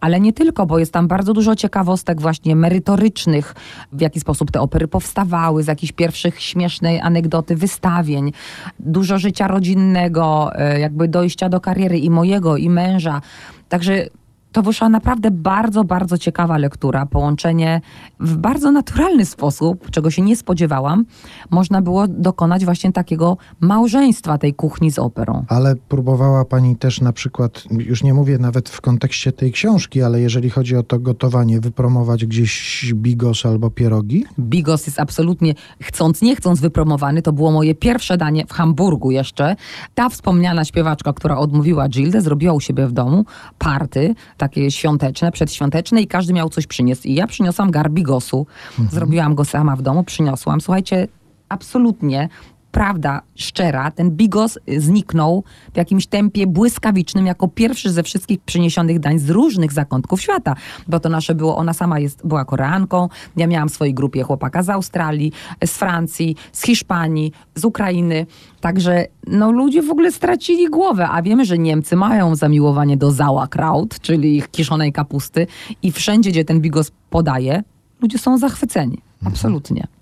ale nie tylko, bo jest tam bardzo dużo ciekawostek właśnie merytorycznych, w jaki sposób te opery powstawały, z jakichś pierwszych śmiesznej anegdoty, wystawień, dużo życia rodzinnego, e, jakby dojścia do kariery i mojego, i męża. Także to wyszła naprawdę bardzo, bardzo ciekawa lektura. Połączenie w bardzo naturalny sposób, czego się nie spodziewałam, można było dokonać właśnie takiego małżeństwa tej kuchni z operą. Ale próbowała pani też na przykład, już nie mówię nawet w kontekście tej książki, ale jeżeli chodzi o to gotowanie, wypromować gdzieś bigos albo pierogi? Bigos jest absolutnie, chcąc nie chcąc, wypromowany. To było moje pierwsze danie w Hamburgu jeszcze. Ta wspomniana śpiewaczka, która odmówiła Gildę, zrobiła u siebie w domu party, takie świąteczne, przedświąteczne i każdy miał coś przynieść. I ja przyniosłam gar bigosu. Zrobiłam go sama w domu, przyniosłam. Słuchajcie, absolutnie prawda szczera, ten bigos zniknął w jakimś tempie błyskawicznym jako pierwszy ze wszystkich przyniesionych dań z różnych zakątków świata. Bo to nasze było, ona sama jest, była Koreanką, ja miałam w swojej grupie chłopaka z Australii, z Francji, z Hiszpanii, z Ukrainy. Także no, ludzie w ogóle stracili głowę, a wiemy, że Niemcy mają zamiłowanie do sauerkraut, czyli ich kiszonej kapusty i wszędzie, gdzie ten bigos podaje, ludzie są zachwyceni. Absolutnie.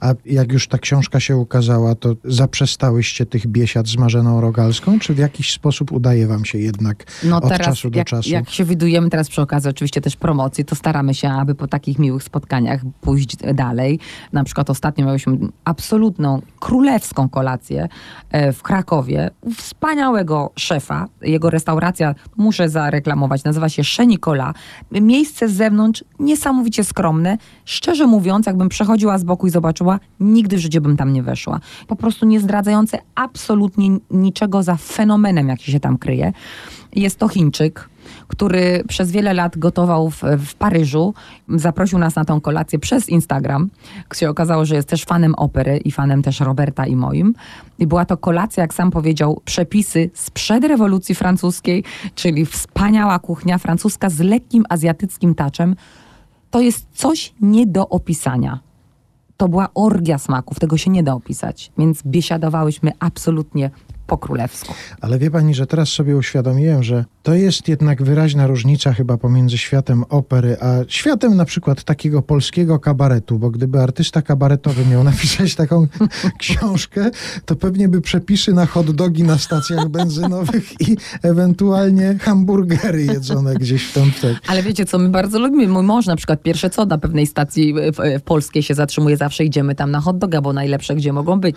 A jak już ta książka się ukazała, to zaprzestałyście tych biesiad z Marzeną Rogalską, czy w jakiś sposób udaje wam się jednak No od teraz, czasu do jak, czasu? jak się widujemy teraz przy okazji oczywiście też promocji, to staramy się, aby po takich miłych spotkaniach pójść dalej. Na przykład ostatnio miałyśmy absolutną, królewską kolację e, w Krakowie. u Wspaniałego szefa. Jego restauracja, muszę zareklamować, nazywa się Szenikola. Miejsce z zewnątrz niesamowicie skromne. Szczerze mówiąc, jakbym przechodziła z boku i zobaczyła, nigdy w życiu bym tam nie weszła. Po prostu nie zdradzające absolutnie niczego za fenomenem, jaki się tam kryje. Jest to Chińczyk, który przez wiele lat gotował w, w Paryżu. Zaprosił nas na tą kolację przez Instagram. Się okazało, że jest też fanem opery i fanem też Roberta i moim. I była to kolacja, jak sam powiedział, przepisy sprzed rewolucji francuskiej, czyli wspaniała kuchnia francuska z lekkim azjatyckim taczem. To jest coś nie do opisania. To była orgia smaków, tego się nie da opisać. Więc biesiadowałyśmy absolutnie po królewsku. Ale wie pani, że teraz sobie uświadomiłem, że to jest jednak wyraźna różnica chyba pomiędzy światem opery, a światem na przykład takiego polskiego kabaretu, bo gdyby artysta kabaretowy miał napisać taką książkę, to pewnie by przepisy na hot dogi na stacjach benzynowych i ewentualnie hamburgery jedzone gdzieś w tym tak. Ale wiecie co, my bardzo lubimy. Mój mąż na przykład pierwsze co na pewnej stacji w, w polskiej się zatrzymuje, zawsze idziemy tam na hot doga, bo najlepsze gdzie mogą być.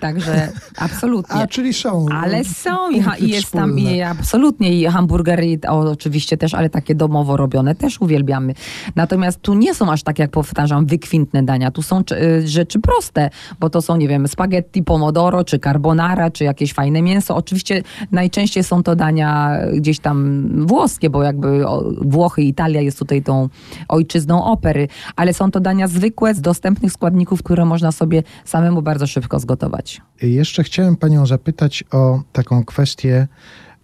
Także absolutnie. A, czyli są. Ale są i, ha, i jest tam i absolutnie i hamburgery o, oczywiście też, ale takie domowo robione też uwielbiamy. Natomiast tu nie są aż tak, jak powtarzam, wykwintne dania. Tu są y, rzeczy proste, bo to są, nie wiem, spaghetti pomodoro, czy carbonara, czy jakieś fajne mięso. Oczywiście najczęściej są to dania gdzieś tam włoskie, bo jakby o, Włochy Italia jest tutaj tą ojczyzną opery, ale są to dania zwykłe, z dostępnych składników, które można sobie samemu bardzo szybko zgotować. Jeszcze chciałem panią zapytać o taką kwestię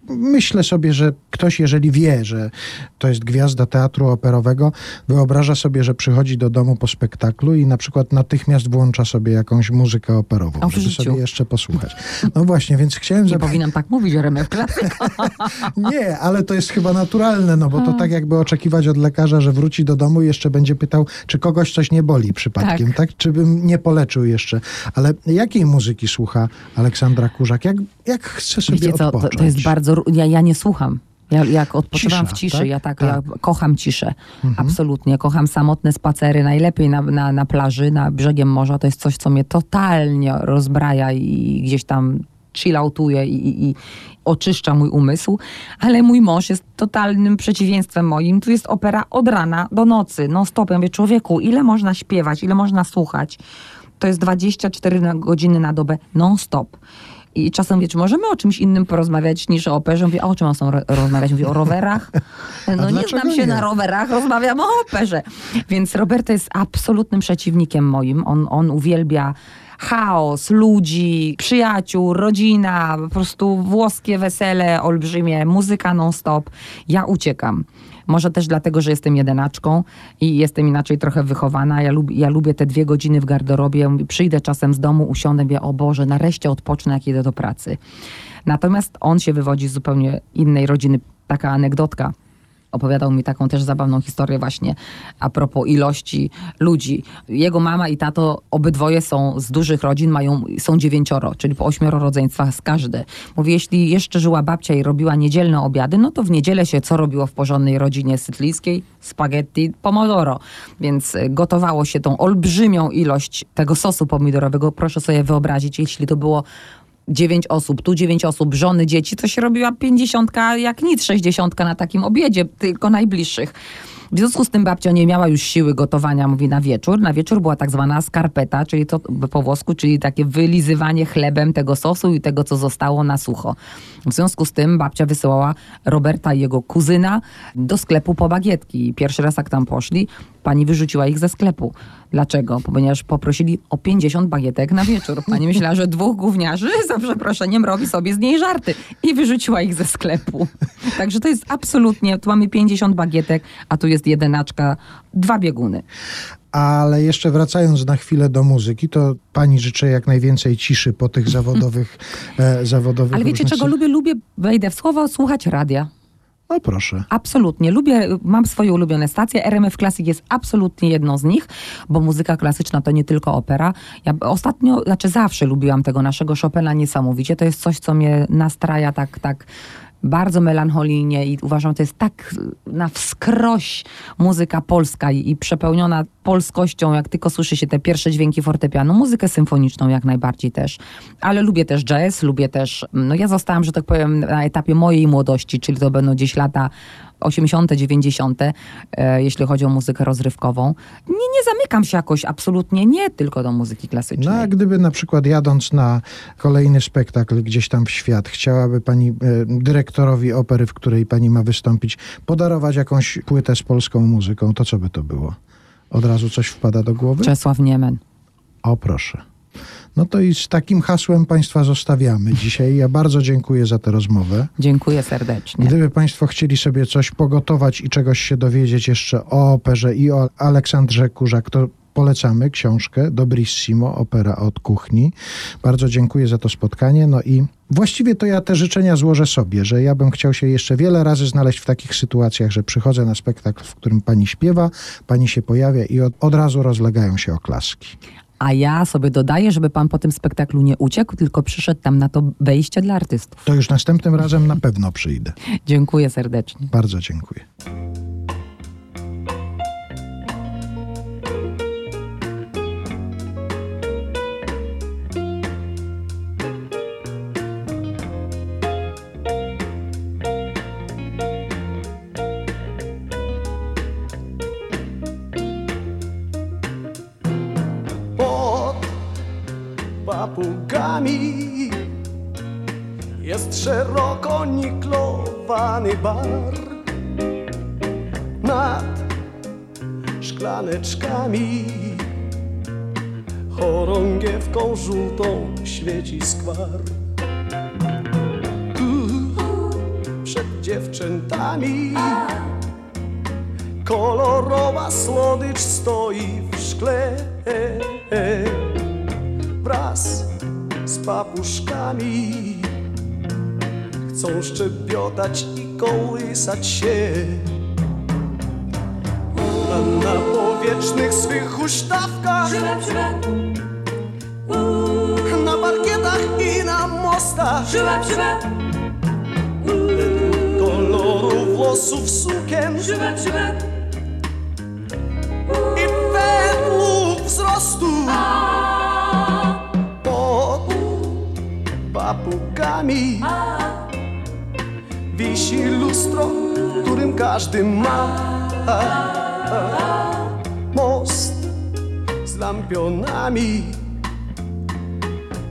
myślę sobie, że ktoś, jeżeli wie, że to jest gwiazda teatru operowego, wyobraża sobie, że przychodzi do domu po spektaklu i na przykład natychmiast włącza sobie jakąś muzykę operową, w żeby życiu. sobie jeszcze posłuchać. No właśnie, więc chciałem Nie zapytać. powinnam tak mówić o Classic. Nie, ale to jest chyba naturalne, no bo to tak jakby oczekiwać od lekarza, że wróci do domu i jeszcze będzie pytał, czy kogoś coś nie boli przypadkiem, tak? Tak. Czy bym nie poleczył jeszcze. Ale jakiej muzyki słucha Aleksandra Kurzak? Jak, jak chce sobie Wiecie co, to, to jest bardzo... Ja, ja nie słucham. Ja, jak odpoczywam Cisza, w ciszy, tak? ja tak, Tak. Mhm. ja kocham ciszę. Absolutnie. Kocham samotne spacery, najlepiej na, na, na plaży, na brzegiem morza. To jest coś, co mnie totalnie rozbraja i gdzieś tam chilloutuje i, i, i oczyszcza mój umysł. Ale mój mąż jest totalnym przeciwieństwem moim. Tu jest opera od rana do nocy, non stop. Ja mówię, człowieku, ile można śpiewać, ile można słuchać? To jest 24 na- godziny na dobę non stop. I czasem mówię, czy możemy o czymś innym porozmawiać niż o operze? Mówię, a o czym mam ro- rozmawiać? Mówię, o rowerach? No nie znam się nie? na rowerach, rozmawiam o operze. Więc Roberto jest absolutnym przeciwnikiem moim. On, on uwielbia chaos, ludzi, przyjaciół, rodzina, po prostu włoskie wesele olbrzymie, muzyka non-stop. Ja uciekam. Może też dlatego, że jestem jedenaczką i jestem inaczej trochę wychowana. Ja, lub, ja lubię te dwie godziny w garderobie. Przyjdę czasem z domu, usiądę, mówię, o Boże, nareszcie odpocznę, jak jedę do pracy. Natomiast on się wywodzi z zupełnie innej rodziny. Taka anegdotka. Opowiadał mi taką też zabawną historię właśnie a propos ilości ludzi. Jego mama i tato obydwoje są z dużych rodzin, mają, są dziewięcioro, czyli po ośmioro rodzeństwa z każde. Mówi, jeśli jeszcze żyła babcia i robiła niedzielne obiady, no to w niedzielę się co robiło w porządnej rodzinie sytlijskiej? Spaghetti pomodoro. Więc y, gotowało się tą olbrzymią ilość tego sosu pomidorowego. Proszę sobie wyobrazić, jeśli to było dziewięć osób, tu dziewięć osób, żony, dzieci, to się robiła pięćdziesiątka, jak nic sześćdziesiątka na takim obiedzie, tylko najbliższych. W związku z tym babcia nie miała już siły gotowania, mówi, na wieczór. Na wieczór była tak zwana skarpeta, czyli to po włosku, czyli takie wylizywanie chlebem tego sosu i tego, co zostało na sucho. W związku z tym babcia wysyłała Roberta i jego kuzyna do sklepu po bagietki. Pierwszy raz jak tam poszli, pani wyrzuciła ich ze sklepu. Dlaczego? Ponieważ poprosili o 50 bagietek na wieczór. Pani myślała, że dwóch gówniarzy, za przeproszeniem, robi sobie z niej żarty. I wyrzuciła ich ze sklepu. Także to jest absolutnie, tu mamy 50 bagietek, a tu jest jedenaczka, dwa bieguny. Ale jeszcze wracając na chwilę do muzyki, to pani życzę jak najwięcej ciszy po tych zawodowych e, zawodowych Ale wiecie różnych czego lubię? Lubię, wejdę w słowo, słuchać radia. No proszę. Absolutnie. Lubię, mam swoje ulubione stacje. RMF Classic jest absolutnie jedną z nich, bo muzyka klasyczna to nie tylko opera. Ja ostatnio, znaczy zawsze lubiłam tego naszego Chopina niesamowicie. To jest coś, co mnie nastraja tak, tak bardzo melancholijnie i uważam, że to jest tak na wskroś muzyka polska i, i przepełniona polskością, jak tylko słyszy się te pierwsze dźwięki fortepianu. Muzykę symfoniczną jak najbardziej też. Ale lubię też jazz, lubię też, no ja zostałam, że tak powiem, na etapie mojej młodości, czyli to będą gdzieś lata 80., 90., e, jeśli chodzi o muzykę rozrywkową. Nie, nie zamykam się jakoś absolutnie nie tylko do muzyki klasycznej. No a gdyby na przykład jadąc na kolejny spektakl gdzieś tam w świat, chciałaby pani e, dyrektorowi opery, w której pani ma wystąpić, podarować jakąś płytę z polską muzyką, to co by to było? Od razu coś wpada do głowy? Czesław Niemen. O proszę. No to i z takim hasłem Państwa zostawiamy dzisiaj. Ja bardzo dziękuję za tę rozmowę. Dziękuję serdecznie. Gdyby Państwo chcieli sobie coś pogotować i czegoś się dowiedzieć jeszcze o operze i o Aleksandrze Kurzak, to polecamy książkę Dobrissimo, opera od kuchni. Bardzo dziękuję za to spotkanie. No i właściwie to ja te życzenia złożę sobie, że ja bym chciał się jeszcze wiele razy znaleźć w takich sytuacjach, że przychodzę na spektakl, w którym pani śpiewa, pani się pojawia i od, od razu rozlegają się oklaski. A ja sobie dodaję, żeby pan po tym spektaklu nie uciekł, tylko przyszedł tam na to wejście dla artystów. To już następnym razem na pewno przyjdę. Dziękuję serdecznie. Bardzo dziękuję. Świeci skwar tu dziewczętami. Kolorowa słodycz stoi w szkle wraz z papuszkami. Chcą szczebiotać i kołysać się Włosów sukien i według wzrostu. Pod papugami wisi lustro, którym każdy ma. Most z lampionami.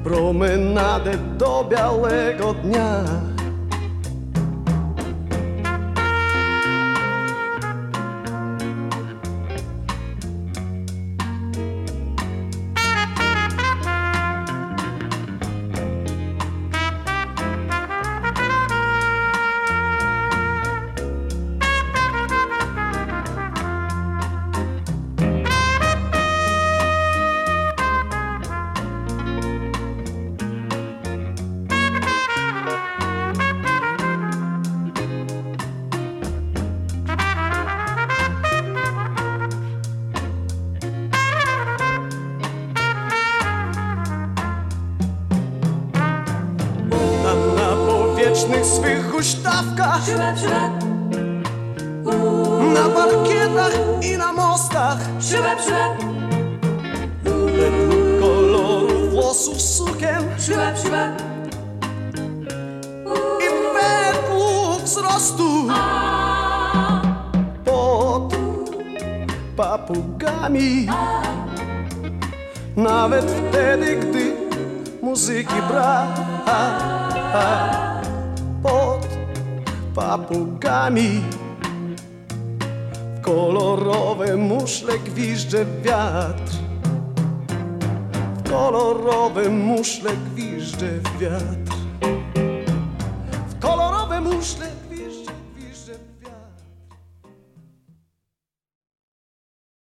Promenadę do białego dnia. Gwizdże wiatr w kolorowe muszle gwizdże wiatr